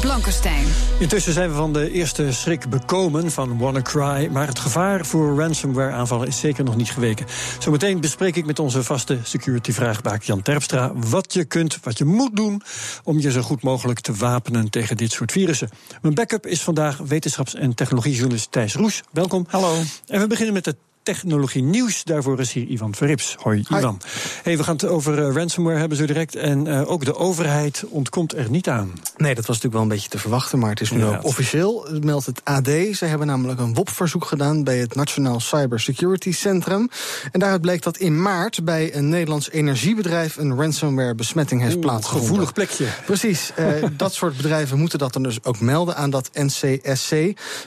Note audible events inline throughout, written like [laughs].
Blankenstein. Intussen zijn we van de eerste schrik bekomen van WannaCry. Maar het gevaar voor ransomware-aanvallen is zeker nog niet geweken. Zometeen bespreek ik met onze vaste security-vraagbaak Jan Terpstra. wat je kunt, wat je moet doen. om je zo goed mogelijk te wapenen tegen dit soort virussen. Mijn backup is vandaag wetenschaps- en technologiejournalist Thijs Roes. Welkom. Hallo. En we beginnen met het technologie nieuws. Daarvoor is hier Ivan Verrips. Hoi, Ivan. Hey, we gaan het over uh, ransomware hebben zo direct. En uh, ook de overheid ontkomt er niet aan. Nee, dat was natuurlijk wel een beetje te verwachten. Maar het is nu ook officieel, meldt het AD. Ze hebben namelijk een WOP-verzoek gedaan bij het Nationaal Cybersecurity Centrum. En daaruit bleek dat in maart bij een Nederlands energiebedrijf een ransomware-besmetting heeft plaatsgevonden. Gevoelig plekje. Precies. Uh, [laughs] dat soort bedrijven moeten dat dan dus ook melden aan dat NCSC.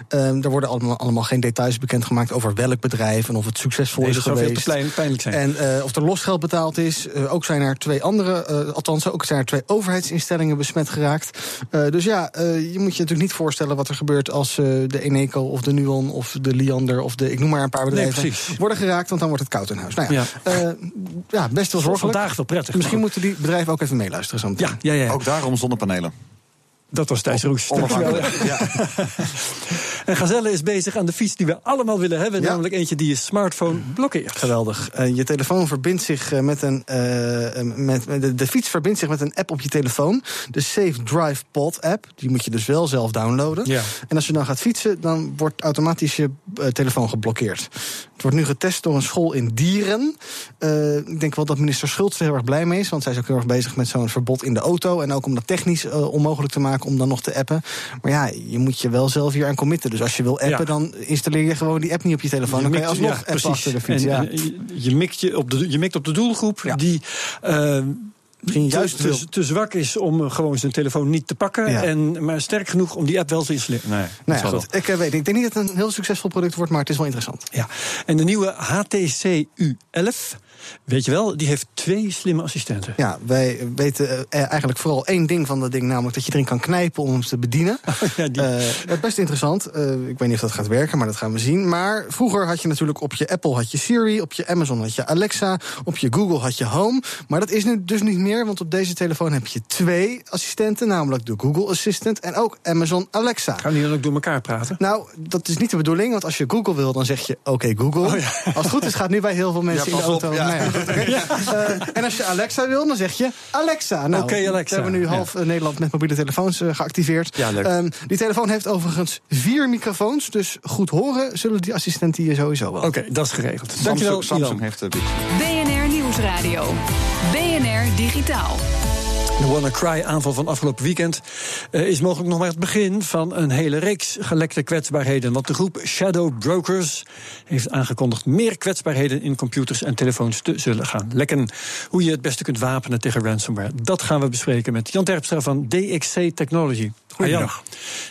er worden allemaal, allemaal geen details bekendgemaakt over welk bedrijf en of het succesvol nee, is geweest. Veel te pijnlijk zijn. En uh, of er losgeld betaald is. Uh, ook zijn er twee andere, uh, althans ook zijn er twee overheidsinstellingen besmet geraakt. dus ja, je moet je natuurlijk niet voorstellen wat er gebeurt als de Eneco of de Nuon of de Liander of de, ik noem maar een paar bedrijven, nee, worden geraakt, want dan wordt het koud in huis. Nou ja, ja. ja best wel zorgelijk. Vandaag wel prettig. Misschien moeten die bedrijven ook even meeluisteren zo Ja, ja, ja. Ook daarom zonnepanelen. Dat was Thijs Roes. Ja. En Gazelle is bezig aan de fiets die we allemaal willen hebben. Ja. Namelijk eentje die je smartphone blokkeert. Geweldig. Uh, je telefoon verbindt zich met een. Uh, met, de, de, fiets verbindt zich met een app op je telefoon. De Safe Drive Pod app. Die moet je dus wel zelf downloaden. Ja. En als je dan gaat fietsen, dan wordt automatisch je uh, telefoon geblokkeerd. Het wordt nu getest door een school in Dieren. ik denk wel dat minister Schultz er heel erg blij mee is. Want zij is ook heel erg bezig met zo'n verbod in de auto. En ook om dat technisch onmogelijk te maken om dan nog te appen. Maar ja, je moet je wel zelf hier aan committen. Dus als je wil appen, ja. dan installeer je gewoon die app niet op je telefoon. Je dan kan je alsnog ja, appen achter de fiets. En, ja. en je, mikt je, op de, je mikt op de doelgroep ja. die... Uh, Misschien juist te, te, te, zwak is om gewoon zijn telefoon niet te pakken. Ja. En, maar sterk genoeg om die app wel te installeren. Nee, nou ja, goed. Ik, uh, weet, ik denk niet dat het een heel succesvol product wordt, maar het is wel interessant. Ja. En de nieuwe HTC U11. Weet je wel, die heeft twee slimme assistenten. Ja, wij weten eigenlijk vooral één ding van dat ding, namelijk dat je erin kan knijpen om hem te bedienen. [laughs] Oh, ja, die... uh, best interessant. Uh, ik weet niet of dat gaat werken, maar dat gaan we zien. Maar vroeger had je natuurlijk op je Apple had je Siri, op je Amazon had je Alexa, op je Google had je Home. Maar dat is nu dus niet meer, want op deze telefoon heb je twee assistenten, namelijk de Google Assistant en ook Amazon Alexa. Gaan die dan ook door elkaar praten? Nou, dat is niet de bedoeling, want als je Google wil, dan zeg je oké okay, Google. Oh, ja. Als het goed is, gaat nu bij heel veel mensen ja, in de auto. Op, ja. Nou ja, uh, [laughs] en als je Alexa wil, dan zeg je Alexa. Nou, Oké, okay, Alexa. We hebben nu half ja. Nederland met mobiele telefoons uh, geactiveerd. Ja, leuk. Um, die telefoon heeft overigens vier microfoons. Dus goed horen zullen die assistenten je sowieso wel. Oké, okay, dat is geregeld. Samsung, Dankjewel, Samsung heeft het. BNR Nieuwsradio. BNR Digitaal. De WannaCry-aanval van afgelopen weekend uh, is mogelijk nog maar het begin van een hele reeks gelekte kwetsbaarheden. Want de groep Shadow Brokers heeft aangekondigd meer kwetsbaarheden in computers en telefoons te zullen gaan lekken. Hoe je het beste kunt wapenen tegen ransomware. Dat gaan we bespreken met Jan Terpstra van DXC Technology. Goedemiddag.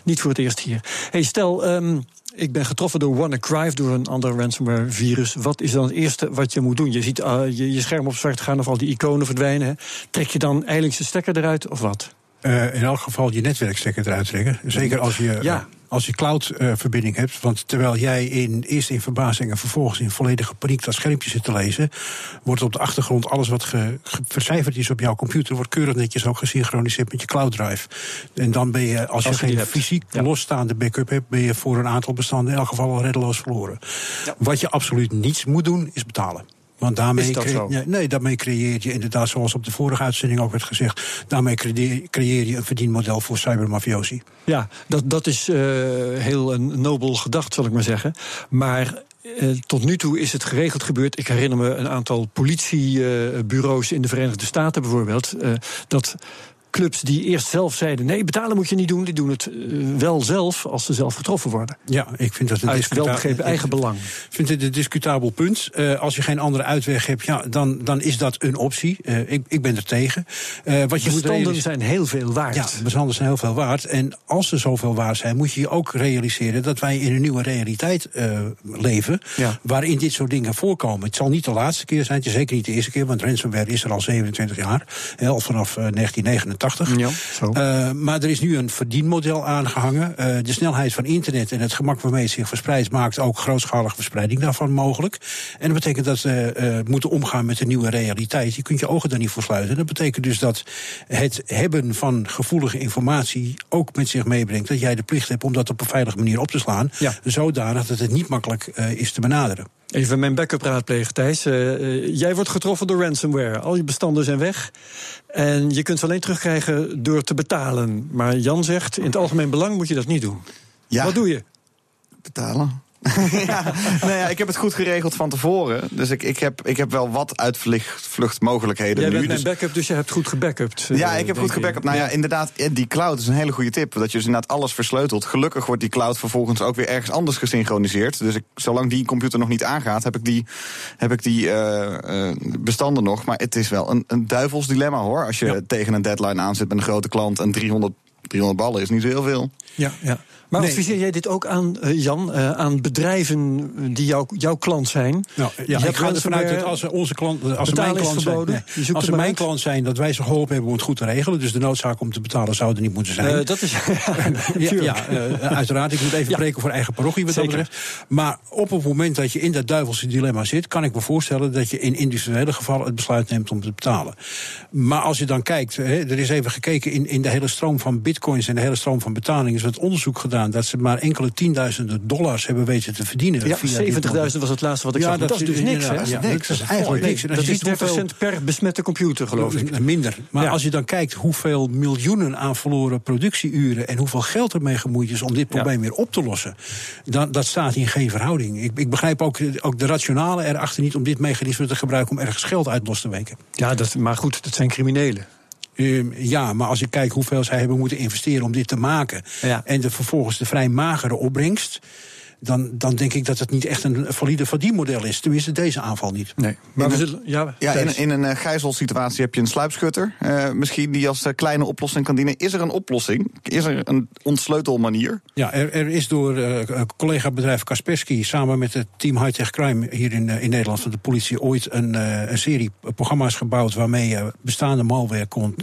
Niet voor het eerst hier. Hey, stel. Um, ik ben getroffen door WannaCry, door een ander ransomware-virus. Wat is dan het eerste wat je moet doen? Je ziet uh, je, je scherm op zwart gaan of al die iconen verdwijnen. Hè. Trek je dan eindelijk de stekker eruit of wat? Uh, in elk geval je netwerkstekker eruit trekken. Zeker als je, ja. Als je cloud-verbinding uh, hebt. Want terwijl jij in, eerst in verbazing en vervolgens in volledige paniek dat schermpje zit te lezen, wordt op de achtergrond alles wat ge, ge, vercijferd is op jouw computer, wordt keurig netjes ook gesynchroniseerd met je cloud drive. En dan ben je, als, als je, je geen fysiek ja. losstaande backup hebt, ben je voor een aantal bestanden in elk geval al reddeloos verloren. Ja. Wat je absoluut niets moet doen, is betalen. Want daarmee, cre nee, daarmee creëer je inderdaad, zoals op de vorige uitzending ook werd gezegd, daarmee creëer, creëer je een verdienmodel voor cybermafiosi. Ja, dat, dat is uh, heel een nobel gedacht, zal ik maar zeggen. Maar uh, tot nu toe is het geregeld gebeurd. Ik herinner me een aantal politiebureaus uh, in de Verenigde Staten bijvoorbeeld. dat clubs die eerst zelf zeiden: nee, betalen moet je niet doen. Die doen het eh, wel zelf als ze zelf getroffen worden. Ja, ik vind dat een Uit gegeven eh, eigen belang. Ik vind het een discutabel punt. Eh, als je geen andere uitweg hebt, ja, dan, dan is dat een optie. Ik, ik ben er tegen. wat je bestanden zijn heel veel waard. Ja, bestanden zijn heel veel waard. En als ze zoveel waard zijn, moet je je ook realiseren dat wij in een nieuwe realiteit leven. Waarin dit soort dingen voorkomen. Het zal niet de laatste keer zijn, het is zeker niet de eerste keer, want ransomware is er al 27 jaar. Al vanaf 1999. 80. Ja, zo. Eh, maar er is nu een verdienmodel aangehangen. Eh, de snelheid van internet en het gemak waarmee het zich verspreidt... maakt ook grootschalige verspreiding daarvan mogelijk. En dat betekent dat we moeten omgaan met de nieuwe realiteit. Je kunt je ogen daar niet voor sluiten. Dat betekent dus dat het hebben van gevoelige informatie... ook met zich meebrengt dat jij de plicht hebt om dat op een veilige manier op te slaan. Zodanig dat het niet makkelijk is te benaderen. Even mijn backup raadplegen, Thijs. Eh, eh, jij wordt getroffen door ransomware. Al je bestanden zijn weg. En je kunt ze alleen terugkrijgen door te betalen. Maar Jan zegt, in het algemeen belang moet je dat niet doen. Ja. Wat doe je? betalen. [laughs] ja, nou ja, ik heb het goed geregeld van tevoren. Dus ik, ik, heb, ik heb wel wat uitvluchtmogelijkheden Jij nu. bent mijn Dus, backup, dus je hebt goed gebackupt. eh, ja, ik heb denk goed gebackupt. Nou ja, inderdaad, eh, die cloud is een hele goede tip. Dat je dus inderdaad alles versleutelt. Gelukkig wordt die cloud vervolgens ook weer ergens anders gesynchroniseerd. Dus ik, zolang die computer nog niet aangaat, heb ik die, heb ik die eh, eh, bestanden nog. Maar het is wel een, een duivels dilemma hoor. Als je Ja. tegen een deadline aanzit met een grote klant en 300, 300 ballen is niet zo heel veel. Ja, ja. Maar Nee. adviseer jij dit ook aan, eh, Jan, eh, aan bedrijven die jou, jouw klant zijn? Nou, ja, ik ga ervan uit dat als ze onze klant, als ze mijn klant zijn, nee, als ze mijn uit. klant zijn, dat wij ze geholpen hebben om het goed te regelen. Dus de noodzaak om te betalen zou er niet moeten zijn. Eh, dat is. [laughs] [laughs] Ja, ja uiteraard. Ik moet even Ja. spreken voor eigen parochie wat dat Zeker. betreft. Maar op het moment dat je in dat duivelse dilemma zit... kan ik me voorstellen dat je in individuele gevallen het besluit neemt om te betalen. Maar als je dan kijkt, hè, er is even gekeken in, in de hele stroom van bitcoins... en de hele stroom van betalingen is wat onderzoek gedaan... dat ze maar enkele tienduizenden dollars hebben weten te verdienen. Ja, via dit 70.000 was het laatste wat ik Ja, zag. Dat dat is dus niks, hè? ja, Dat is niks. Dat is eigenlijk niks. Dat is ziet hoeveel- 30 cent per besmette computer, geloof ik. Minder. Maar als je dan kijkt hoeveel miljoenen aan verloren productieuren en hoeveel geld ermee gemoeid is om dit probleem weer op te lossen, dan dat staat in geen verhouding. Ik, ik begrijp ook, ook de rationale erachter niet om dit mechanisme te gebruiken om ergens geld uit los te weken. Ja, dat, maar goed, dat zijn criminelen. Ehm, ja, maar als je kijkt hoeveel zij hebben moeten investeren om dit te maken. Ja. en de, vervolgens de vrij magere opbrengst. Dan, dan denk ik dat het niet echt een valide verdienmodel is. Tenminste, deze aanval niet. Nee. Maar In we zullen. Ja, Ja, in, in een eh, gijzelsituatie heb je een sluipschutter. eh, misschien die als eh, kleine oplossing kan dienen. Is er een oplossing? Is er een ontsleutelmanier? Ja, er, er is door eh, collega-bedrijf Kaspersky samen met het team Hightech Crime hier in, in Nederland van de politie ooit een, een serie programma's gebouwd waarmee je bestaande malware kon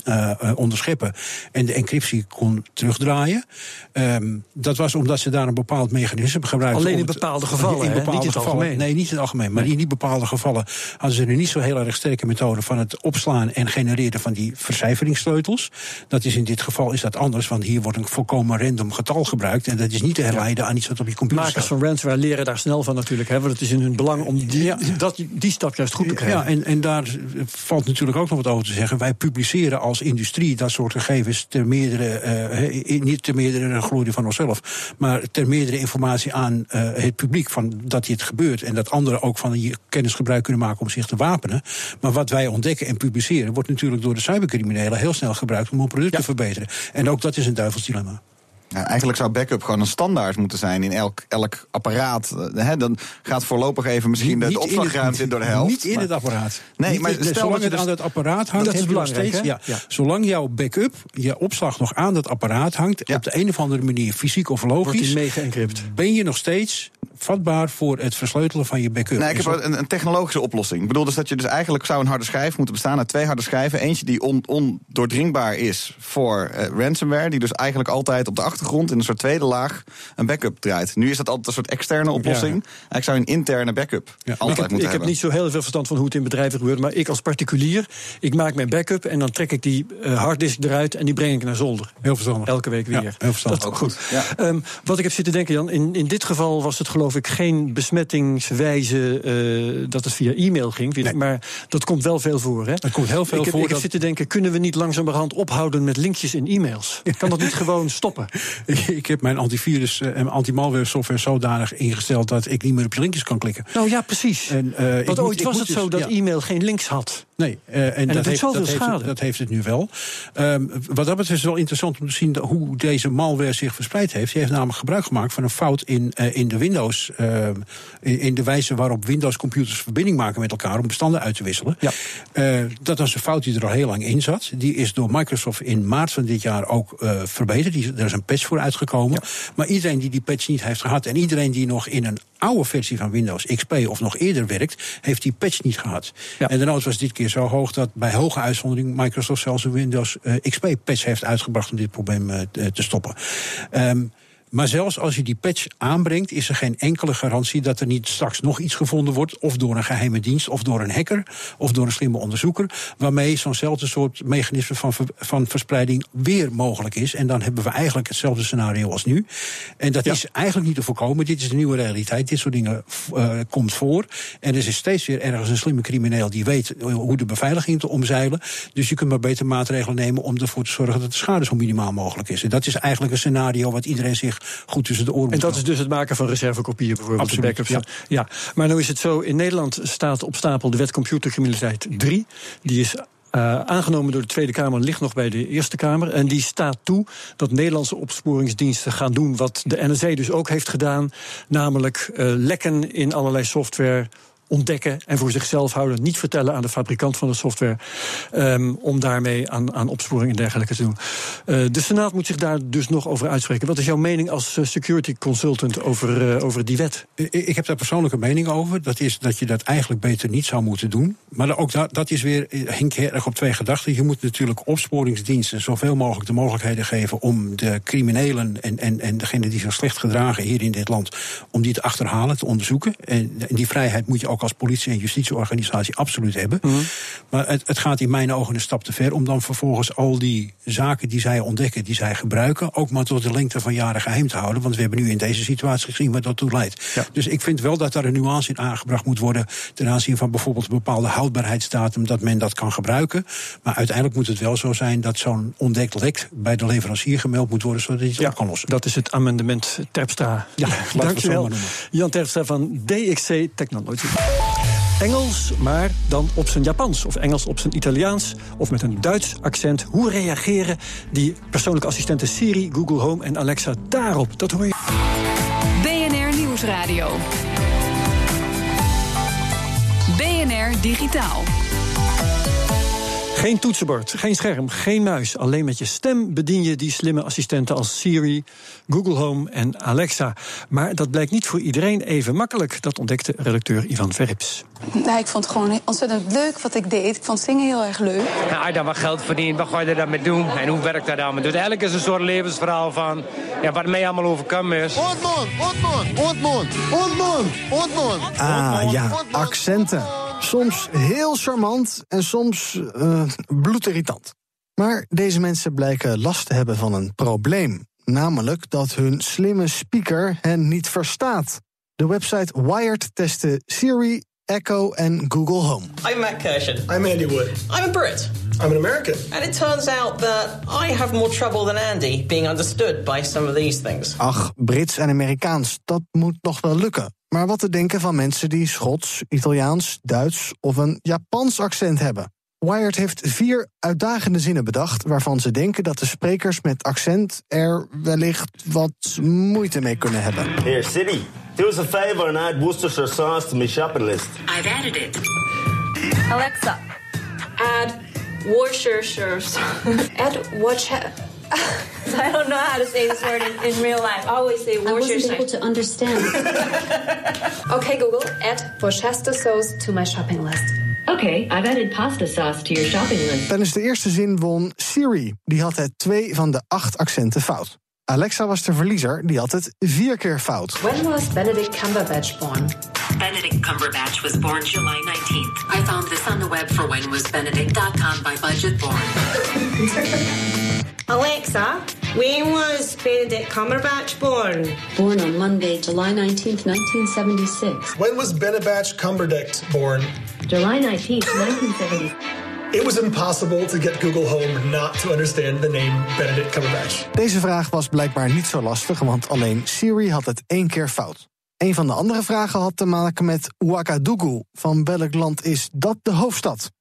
onderscheppen en de encryptie kon terugdraaien. Ehm, dat was omdat ze daar een bepaald mechanisme gebruikten. Alleen in bepaalde gevallen, in bepaalde Niet in het gevallen. algemeen. Nee, niet in het algemeen. Maar in die bepaalde gevallen hadden ze een niet zo heel erg sterke methode van het opslaan en genereren van die vercijferingssleutels. Dat is in dit geval is dat anders, want hier wordt een volkomen random getal gebruikt. En dat is niet te herleiden aan iets wat op je computer Makers staat. van ransomware leren daar snel van natuurlijk. Hè, want het is in hun belang om die, Ja. dat, die stap juist goed te krijgen. Ja, en, en daar valt natuurlijk ook nog wat over te zeggen. Wij publiceren als industrie dat soort gegevens ter meerdere, eh, niet ter meerdere glorie van onszelf, maar ter meerdere informatie aan eh, het publiek van dat dit gebeurt en dat anderen ook van die kennis gebruik kunnen maken om zich te wapenen. Maar wat wij ontdekken en publiceren wordt natuurlijk door de cybercriminelen heel snel gebruikt om hun product te verbeteren. En ook dat is een duivels dilemma. Ja, eigenlijk zou backup gewoon een standaard moeten zijn in elk, elk apparaat. Eh, hè, dan gaat voorlopig even misschien de, de Niet in het- opslagruimte door de helft. Niet in maar- het apparaat. Nee, Niet maar stel zolang dat je het dus- aan het apparaat hangt, Dat is heb je nog belangrijk, steeds. hè? Ja, Ja. Zolang jouw backup, je opslag nog aan dat apparaat hangt, Ja. op de een of andere manier, fysiek of Wordt logisch, geëncrypt. ben je nog steeds vatbaar voor het versleutelen van je backup. Nee, ik heb een, een technologische oplossing. Ik bedoel dus dat je dus eigenlijk zou een harde schijf moeten bestaan uit twee harde schijven. Eentje die on, ondoordringbaar is voor eh, ransomware. Die dus eigenlijk altijd op de achtergrond in een soort tweede laag een backup draait. Nu is dat altijd een soort externe oplossing. Eigenlijk zou je een interne backup Ja. altijd ik heb, moeten ik heb hebben. niet zo heel veel verstand van hoe het in bedrijven gebeurt. Maar ik als particulier, ik maak mijn backup en dan trek ik die eh, harddisk eruit en die breng ik naar zolder. Heel verstandig. Elke week Ja, weer. heel verstandig. Dat Ook goed, ja. Ehm, wat ik heb zitten denken, Jan, in, in dit geval was het geloof geloof ik geen besmettingswijze eh, dat het via e-mail ging. Nee. Maar dat komt wel veel voor. Hè? Het komt heel veel ik heb, voor Ik dat- zitten denken, kunnen we niet langzamerhand ophouden met linkjes in e-mails? Kan dat niet [laughs] gewoon stoppen? Ik heb mijn antivirus eh, en anti-malware software zodanig ingesteld dat ik niet meer op je linkjes kan klikken. Nou ja, precies. En, eh, Want ooit was het dus- zo dat ja. e-mail geen links had. Nee, en, dat dat, heeft, zoveel dat, heeft, schade. het- dat heeft het nu wel. Ehm, wat dat betreft is het wel interessant om te zien dat- hoe deze malware zich verspreid heeft. Die heeft namelijk gebruik gemaakt van een fout in, in de Windows. Ehm, in, in de wijze waarop Windows-computers verbinding maken met elkaar om bestanden uit te wisselen. Ja. Eh, dat was een fout die er al heel lang in zat. Die is door Microsoft in maart van dit jaar ook eh, verbeterd. Die, er is een patch voor uitgekomen. Maar iedereen die die patch niet heeft gehad en iedereen die nog in een oude versie van Windows XP of nog eerder werkt, heeft die patch niet gehad. Ja. En de nood was dit keer zo hoog dat bij hoge uitzondering Microsoft zelfs een Windows eh, XP patch heeft uitgebracht om dit probleem te- stoppen. Ehm, maar zelfs als je die patch aanbrengt, is er geen enkele garantie dat er niet straks nog iets gevonden wordt. Of door een geheime dienst, of door een hacker, of door een slimme onderzoeker. Waarmee zo'nzelfde soort mechanisme van, ver- van verspreiding weer mogelijk is. En dan hebben we eigenlijk hetzelfde scenario als nu. En dat Ja. is eigenlijk niet te voorkomen. Dit is de nieuwe realiteit. Dit soort dingen eh, komt voor. En er is steeds weer ergens een slimme crimineel die weet hoe de beveiliging te omzeilen. Dus je kunt maar beter maatregelen nemen om ervoor te zorgen dat de schade zo minimaal mogelijk is. En dat is eigenlijk een scenario wat iedereen zich goed tussen de oren En dat is dus het maken van reservekopieën bijvoorbeeld. Absoluut, de backups. Ja. maar nu is het zo, in Nederland staat op stapel de wet computercriminaliteit 3. Die is eh, aangenomen door de Tweede Kamer, ligt nog bij de Eerste Kamer. En die staat toe dat Nederlandse opsporingsdiensten gaan doen wat de NSA dus ook heeft gedaan. Namelijk eh, lekken in allerlei software ontdekken en voor zichzelf houden. Niet vertellen aan de fabrikant van de software. ehm, om daarmee aan, aan opsporing en dergelijke te doen. Eh, de Senaat moet zich daar dus nog over uitspreken. Wat is jouw mening als eh, security consultant over, eh, over die wet? Ik heb daar persoonlijke mening over. Dat is dat je dat eigenlijk beter niet zou moeten doen. Maar ook dat, dat is weer, hink erg op twee gedachten. Je moet natuurlijk opsporingsdiensten zoveel mogelijk de mogelijkheden geven om de criminelen en, en, en degenen die zich slecht gedragen hier in dit land, om die te achterhalen, te onderzoeken. En die vrijheid moet je ook als politie- en justitieorganisatie absoluut hebben. Maar het, het gaat in mijn ogen een stap te ver om dan vervolgens al die zaken die zij ontdekken, die zij gebruiken, ook maar tot de lengte van jaren geheim te houden. Want we hebben nu in deze situatie gezien wat dat toe leidt. Ja. Dus ik vind wel dat daar een nuance in aangebracht moet worden ten aanzien van bijvoorbeeld een bepaalde houdbaarheidsdatum, dat men dat kan gebruiken. Maar uiteindelijk moet het wel zo zijn dat zo'n ontdekt lek bij de leverancier gemeld moet worden, zodat hij het op kan lossen. dat is het amendement Terpstra. Ja, dankjewel. Jan Terpstra van DXC Technology. Engels, maar dan op zijn Japans. Of Engels op zijn Italiaans. Of met een Duits accent. Hoe reageren die persoonlijke assistenten Siri, Google Home en Alexa daarop? Dat hoor je. BNR Nieuwsradio. BNR Digitaal. Geen toetsenbord, geen scherm, geen muis. Alleen met je stem bedien je die slimme assistenten als Siri, Google Home en Alexa. Maar dat blijkt niet voor iedereen even makkelijk. Dat ontdekte redacteur Ivan Verrips. Nou, ik vond het gewoon ontzettend leuk wat ik deed. Ik vond zingen heel erg leuk. Nou, als je dan wat geld verdient, wat ga je er dan mee doen? En hoe werkt dat dan? Dus eigenlijk is het een soort levensverhaal van ja, wat mij allemaal overkomen is. Ontmoen, ontmoen, ontmoen, ontmoen, ontmoen. Ah ja, accenten. Soms heel charmant en soms eh bloedirritant. Maar deze mensen blijken last te hebben van een probleem. Namelijk dat hun slimme speaker hen niet verstaat. De website Wired testte Siri, Echo en Google Home. I'm Matt Kirshen. I'm Andy Wood. I'm a Brit. I'm an American. And it turns out that I have more trouble than Andy being understood by some of these things. Ach, Brits en Amerikaans, dat moet nog wel lukken. Maar wat te denken van mensen die Schots, Italiaans, Duits of een Japans accent hebben? Wired heeft vier uitdagende zinnen bedacht waarvan ze denken dat de sprekers met accent er wellicht wat moeite mee kunnen hebben. Here, City, do us a favor and add Worcestershire sauce to my shopping list. I've added it. Alexa, add Worcestershire. [laughs] add what? [laughs] I don't know how to say this word in, in real life. I always say I wasn't Worcestershire. able to understand. [laughs] okay, Google, add Worcester sauce to my shopping list. Okay, I've added pasta sauce to your shopping list. Tijdens de eerste zin won Siri. Die had het twee van de acht accenten fout. Alexa was de verliezer, die had het vier keer fout. When was Benedict Cumberbatch born? Benedict Cumberbatch was born July 19th. I found this on the web for whenwasbenedict.com by budget born. [laughs] Alexa, When was Benedict Cumberbatch born? Born on Monday, July 19th, 1976. When was Benedict Cumberbatch born? July 19th, 1976. It was impossible to get Google Home not to understand the name Benedict Cumberbatch. Deze vraag was blijkbaar niet zo lastig, want alleen Siri had het één keer fout. Een van de andere vragen had te maken met Ouagadougou. Van welk land is dat de hoofdstad?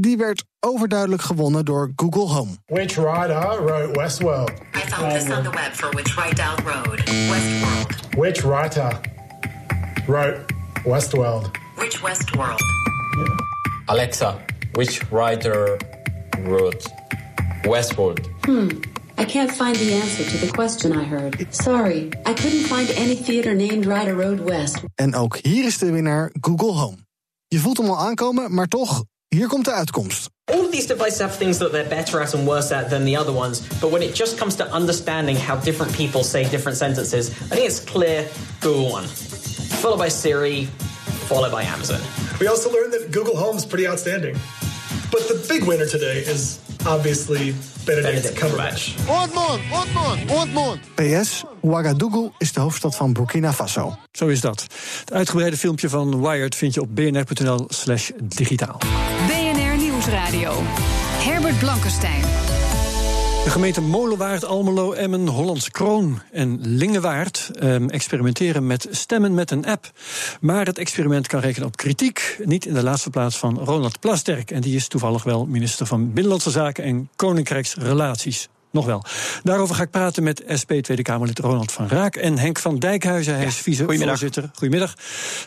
Die werd overduidelijk gewonnen door Google Home. Which rider wrote Westworld? I found this on the web for which right down road. Westworld. Which writer wrote Westworld? Which Westworld? Alexa, which writer wrote Westworld? Hmm. I can't find the answer to the question I heard. Sorry, I couldn't find any theater named Rider Road West. En ook hier is de winnaar Google Home. Je voelt hem al aankomen, maar toch, hier komt de uitkomst. All of these devices have things that they're better at and worse at than the other ones, but when it just comes to understanding how different people say different sentences, I think it's clear Google one, followed by Siri, followed by Amazon. We also learned that Google Home is pretty outstanding. But the big winner today is obviously Benedict, Cumberbatch. Otmond, Otmond, Otmond. PS, Ouagadougou is de hoofdstad van Burkina Faso. Zo is dat. Het uitgebreide filmpje van Wired vind je op bnr.nl slash digitaal. BNR Nieuwsradio. Herbert Blankenstein. De gemeente Molenwaard, Almelo, Emmen, Hollands Kroon en Lingewaard ehm, experimenteren met stemmen met een app. Maar het experiment kan rekenen op kritiek. Niet in de laatste plaats van Ronald Plasterk. En die is toevallig wel minister van Binnenlandse Zaken en Koninkrijksrelaties. Nog wel. Daarover ga ik praten met SP Tweede Kamerlid Ronald van Raak en Henk van Dijkhuizen. Hij is vicevoorzitter Goedemiddag,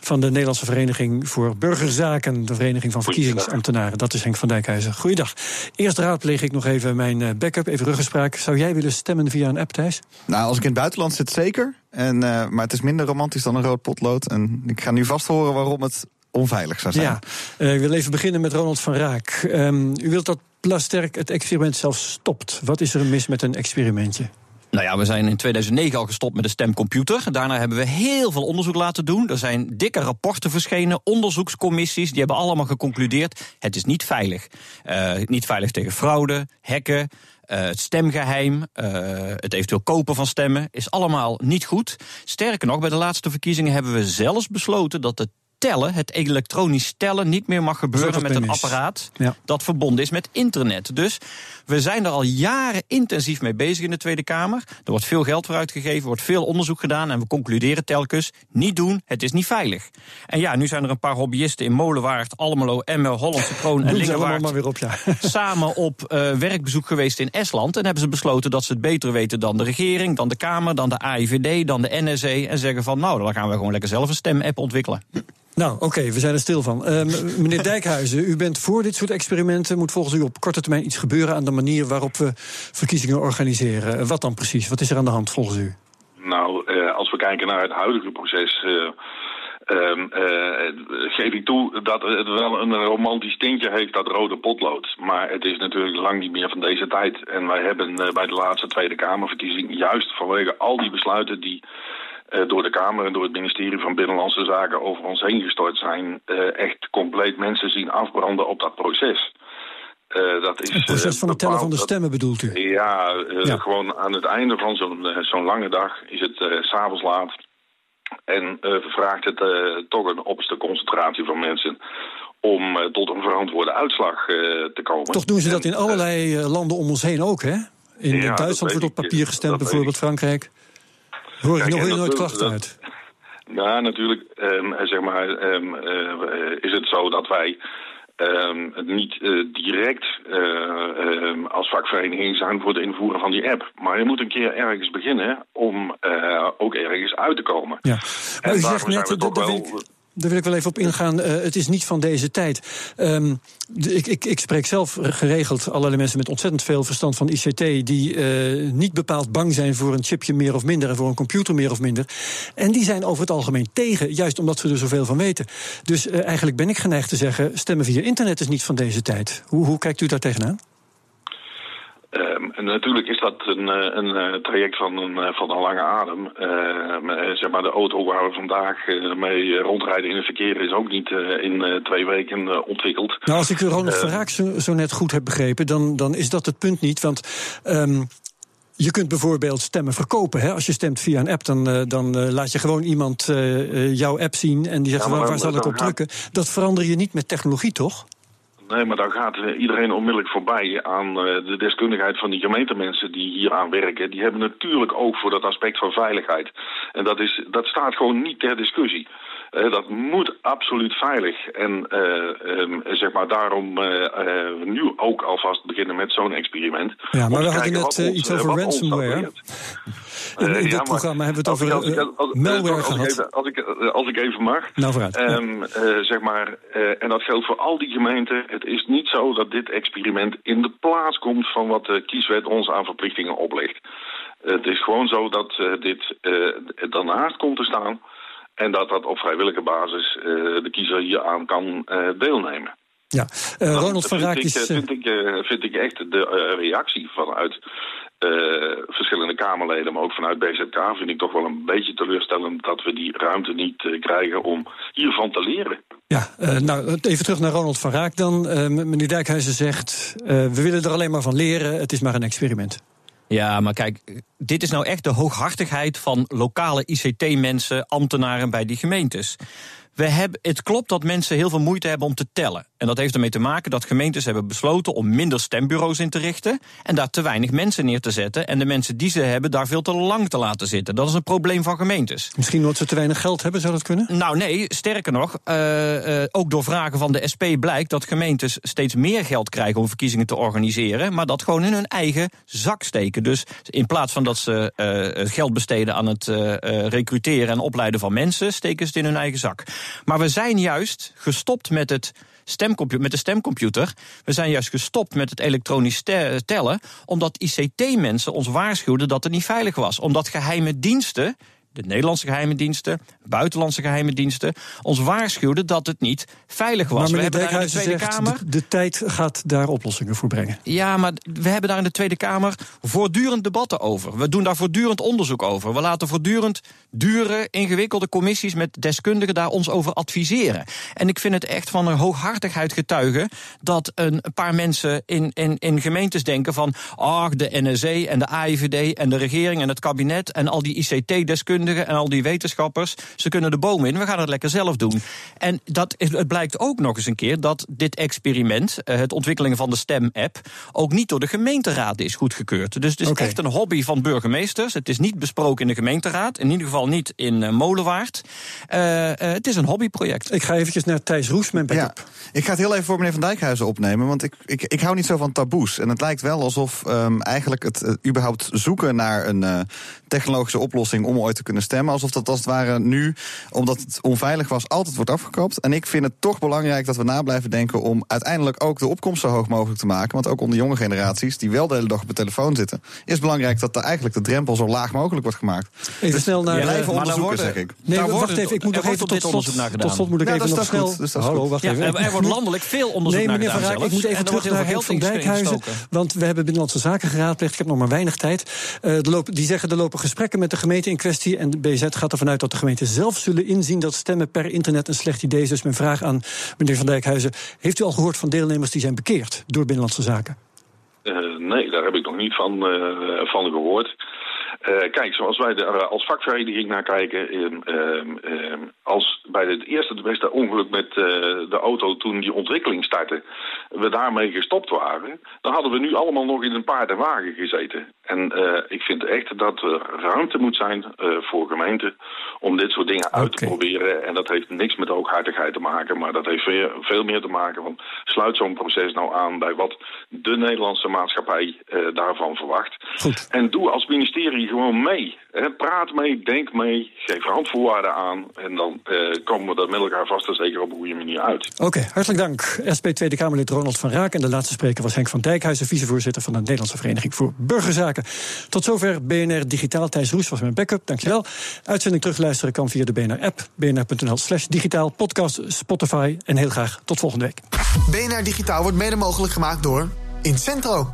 van de Nederlandse Vereniging voor Burgerzaken, de Vereniging van Verkiezingsambtenaren. Dat is Henk van Dijkhuizen. Goeiedag. Eerst raadpleeg ik nog even mijn eh, backup, even ruggespraak. Zou jij willen stemmen via een app, Thijs? Nou, als ik in het buitenland zit, zeker. En, eh, maar het is minder romantisch dan een rood potlood. En ik ga nu vast horen waarom het onveilig zou zijn. Ja, Eh, ik wil even beginnen met Ronald van Raak. Ehm, u wilt dat Plasterk het experiment zelf stopt. Wat is er mis met een experimentje? Nou ja, we zijn in 2009 al gestopt met de stemcomputer. Daarna hebben we heel veel onderzoek laten doen. Er zijn dikke rapporten verschenen, onderzoekscommissies. Die hebben allemaal geconcludeerd: het is niet veilig. Eh, niet veilig tegen fraude, hacken. eh, het stemgeheim, eh, het eventueel kopen van stemmen, is allemaal niet goed. Sterker nog, bij de laatste verkiezingen hebben we zelfs besloten dat het tellen, het elektronisch tellen, niet meer mag gebeuren met een apparaat Ja. dat verbonden is met internet. Dus we zijn er al jaren intensief mee bezig in de Tweede Kamer. Er wordt veel geld voor uitgegeven, er wordt veel onderzoek gedaan en we concluderen telkens: niet doen, het is niet veilig. En ja, nu zijn er een paar hobbyisten in Molenwaard, Almelo, Emmen, Hollandse Kroon en Lingewaard maar weer op, ja. [laughs] samen op eh, werkbezoek geweest in Estland. En hebben ze besloten dat ze het beter weten dan de regering, dan de Kamer, dan de AIVD, dan de NSE. En zeggen van nou, dan gaan we gewoon lekker zelf een stemapp ontwikkelen. Nou, oké, we zijn er stil van. Eh, meneer [laughs] Dijkhuizen, u bent voor dit soort experimenten. Moet volgens u op korte termijn iets gebeuren aan de manier waarop we verkiezingen organiseren? Wat dan precies? Wat is er aan de hand volgens u? Nou, eh, als we kijken naar het huidige proces. eh, ehm, eh, geef ik toe dat het wel een romantisch tintje heeft, dat rode potlood. Maar het is natuurlijk lang niet meer van deze tijd. En wij hebben bij de laatste Tweede Kamerverkiezing, juist vanwege al die besluiten die door de Kamer en door het ministerie van Binnenlandse Zaken over ons heen gestort zijn, eh, echt compleet mensen zien afbranden op dat proces. Eh, dat is, Het proces eh, van het tellen van de stemmen bedoelt u? ja, eh, Ja. gewoon aan het einde van zo'n eh, zo'n lange dag is het eh, s s'avonds laat. En eh, vraagt het eh, toch een opste concentratie van mensen om eh, tot een verantwoorde uitslag eh, te komen. Toch doen ze dat in allerlei eh, landen om ons heen ook, hè? In Ja, Duitsland wordt op papier gestemd, bijvoorbeeld Frankrijk. Hoor Kijk, nog weer dat nooit klachten dat- uit. Nou, natuurlijk ehm, zeg maar, ehm, eh, is het zo dat wij het niet eh, direct als vakvereniging zijn voor het invoeren van die app. Maar je moet een keer ergens beginnen om ook ergens uit te komen. Ja. Maar u En zegt daarom zijn net, wel- ik, daar wil ik wel even op ingaan, eh, het is niet van deze tijd. Ehm, ik, ik, ik spreek zelf geregeld allerlei mensen met ontzettend veel verstand van ICT... die eh, niet bepaald bang zijn voor een chipje meer of minder... en voor een computer meer of minder. En die zijn over het algemeen tegen, juist omdat ze er zoveel van weten. Dus eh, eigenlijk ben ik geneigd te zeggen... stemmen via internet is niet van deze tijd. Hoe, hoe kijkt u daar tegenaan? Ehm, en natuurlijk is dat een, eh, een eh, traject van een, eh, van een lange adem. Ehm, eh, zeg maar de auto waar we vandaag mee rondrijden in het verkeer is ook niet in twee weken ontwikkeld. Nou, als ik Ronald Eh, van Raak zo, zo net goed heb begrepen, dan, dan is dat het punt niet. Want ehm, Je kunt bijvoorbeeld stemmen verkopen. Hè? Als je stemt via een app, dan, dan laat je gewoon iemand jouw app zien en die zegt: Ja, waar, zal ik op gaat- drukken? Dat verander je niet met technologie, toch? Nee, maar dan gaat eh, iedereen onmiddellijk voorbij aan eh, de deskundigheid van die gemeentemensen die hier aan werken. Die hebben natuurlijk oog voor dat aspect van veiligheid. En dat, is, dat staat gewoon niet ter discussie. Eh, dat moet absoluut veilig. En eh, ehm, zeg maar daarom nu ook alvast beginnen met zo'n experiment. Ja, maar we hadden net iets over ransomware. In, in Eh, dit ja, programma hebben we het over als ik- eh, als- malware als ik gehad. even- Als ik, eh, als ik even mag. Nou, vooruit. Ja. Ehm, eh, zeg maar, en dat geldt voor al die gemeenten. Het is niet zo dat dit experiment in de plaats komt van wat de kieswet ons aan verplichtingen oplegt. Het is gewoon zo dat dit daarnaast komt te staan. En dat dat op vrijwillige basis de kiezer hier aan kan deelnemen. Ja, Ronald van Raak is... eh, vind, ik, vind ik echt de reactie vanuit eh, verschillende Kamerleden, maar ook vanuit BZK, vind ik toch wel een beetje teleurstellend dat we die ruimte niet eh, krijgen om hiervan te leren. Ja, eh, nou, even terug naar Ronald van Raak dan. Eh, meneer Dijkhuizen zegt, eh, we willen er alleen maar van leren. Het is maar een experiment. Ja, maar kijk, dit is nou echt de hooghartigheid van lokale ICT-mensen, ambtenaren bij die gemeentes. We hebben, het klopt dat mensen heel veel moeite hebben om te tellen. En dat heeft ermee te maken dat gemeentes hebben besloten om minder stembureaus in te richten. En daar te weinig mensen neer te zetten. En de mensen die ze hebben daar veel te lang te laten zitten. Dat is een probleem van gemeentes. Misschien omdat ze te weinig geld hebben, zou dat kunnen? Nou nee, sterker nog, eh, eh, ook door vragen van de SP blijkt dat gemeentes steeds meer geld krijgen om verkiezingen te organiseren, maar dat gewoon in hun eigen zak steken. Dus in plaats van dat ze eh, geld besteden aan het recruteren en opleiden van mensen, steken ze het in hun eigen zak. Maar we zijn juist gestopt met het met de stemcomputer. We zijn juist gestopt met het elektronisch te- tellen, omdat ICT-mensen ons waarschuwden dat het niet veilig was. Omdat geheime diensten de Nederlandse geheime diensten, buitenlandse geheime diensten, ons waarschuwden dat het niet veilig was. maar we hebben daar in de Tweede zegt, Kamer. de, de tijd gaat daar oplossingen voor brengen. Ja, maar we hebben daar in de Tweede Kamer voortdurend debatten over. We doen daar voortdurend onderzoek over. We laten voortdurend dure, ingewikkelde commissies met deskundigen daar ons over adviseren. En ik vind het echt van een hooghartigheid getuigen dat een paar mensen in, in, in gemeentes denken van ach, de NSC en de AIVD en de regering en het kabinet en al die ICT-deskundigen en al die wetenschappers, ze kunnen de boom in, we gaan het lekker zelf doen. En dat, is- het blijkt ook nog eens een keer dat dit experiment, eh, het ontwikkelen van de STEM-app, ook niet door de gemeenteraad is goedgekeurd. Dus het is echt een hobby van burgemeesters. Het is niet besproken in de gemeenteraad, in ieder geval niet in eh, Molenwaard. Eh, eh, het is een hobbyproject. Ik ga eventjes naar Thijs Roes, mijn backup. Ja, ik ga het heel even voor meneer Van Dijkhuizen opnemen. Want ik, ik, ik hou niet zo van taboes. En het lijkt wel alsof ehm, eigenlijk het überhaupt zoeken naar een technologische oplossing om ooit te kunnen stemmen. Alsof dat als het ware nu, omdat het onveilig was, altijd wordt afgekapt. En ik vind het toch belangrijk dat we na blijven denken om uiteindelijk ook de opkomst zo hoog mogelijk te maken. Want ook onder jonge generaties, die wel de hele dag op de telefoon zitten, is het belangrijk dat er eigenlijk de drempel zo laag mogelijk wordt gemaakt. Even snel naar... Ja, eh, blijven dan onderzoeken, worden- zeg ik. Nee, Daar wacht wordt- even. Ik moet nog even tot slot, tot slot moet ik Ja, even dat nog is- dat is snel... goed, dus dat is Hallo, wacht Ja, even. er, wordt landelijk veel onderzoek Nee, naar meneer Van ik moet even En er terug naar heel Henk van Dijkhuizen. Want we hebben Binnenlandse Zaken geraadpleegd. Ik heb nog maar weinig tijd. Eh, lopen, die zeggen er lopen gesprekken met de gemeente in kwestie. En de BZ gaat ervan uit dat de gemeenten zelf zullen inzien dat stemmen per internet een slecht idee is. Dus mijn vraag aan meneer Van Dijkhuizen. Heeft u al gehoord van deelnemers die zijn bekeerd door Binnenlandse Zaken? Eh, nee, daar heb ik nog niet van, eh, van gehoord. Eh, kijk, zoals wij er als vakvereniging naar kijken, ehm, ehm, ehm, als bij het eerste de beste ongeluk met eh, de auto toen die ontwikkeling startte, we daarmee gestopt waren, dan hadden we nu allemaal nog in een paard en wagen gezeten. En eh, ik vind echt dat er ruimte moet zijn eh, voor gemeenten om dit soort dingen uit te proberen. En dat heeft niks met hooghartigheid te maken, maar dat heeft veel, veel meer te maken van sluit zo'n proces nou aan bij wat de Nederlandse maatschappij eh, daarvan verwacht. En doe als ministerie gewoon mee. Hè. Praat mee, denk mee, geef randvoorwaarden aan en dan eh, komen we er met elkaar vast en zeker op een goede manier uit. Oké, hartelijk dank. SP Tweede Kamerlid Ronald van Raak. En de laatste spreker was Henk van Dijkhuizen, vicevoorzitter van de Nederlandse Vereniging voor Burgerzaken. Tot zover BNR Digitaal. Thijs Roes was mijn backup, dankjewel. Uitzending terugluisteren kan via de BNR-app, bnr.nl slash digitaal, podcast, Spotify. En heel graag tot volgende week. BNR Digitaal wordt mede mogelijk gemaakt door Incentro,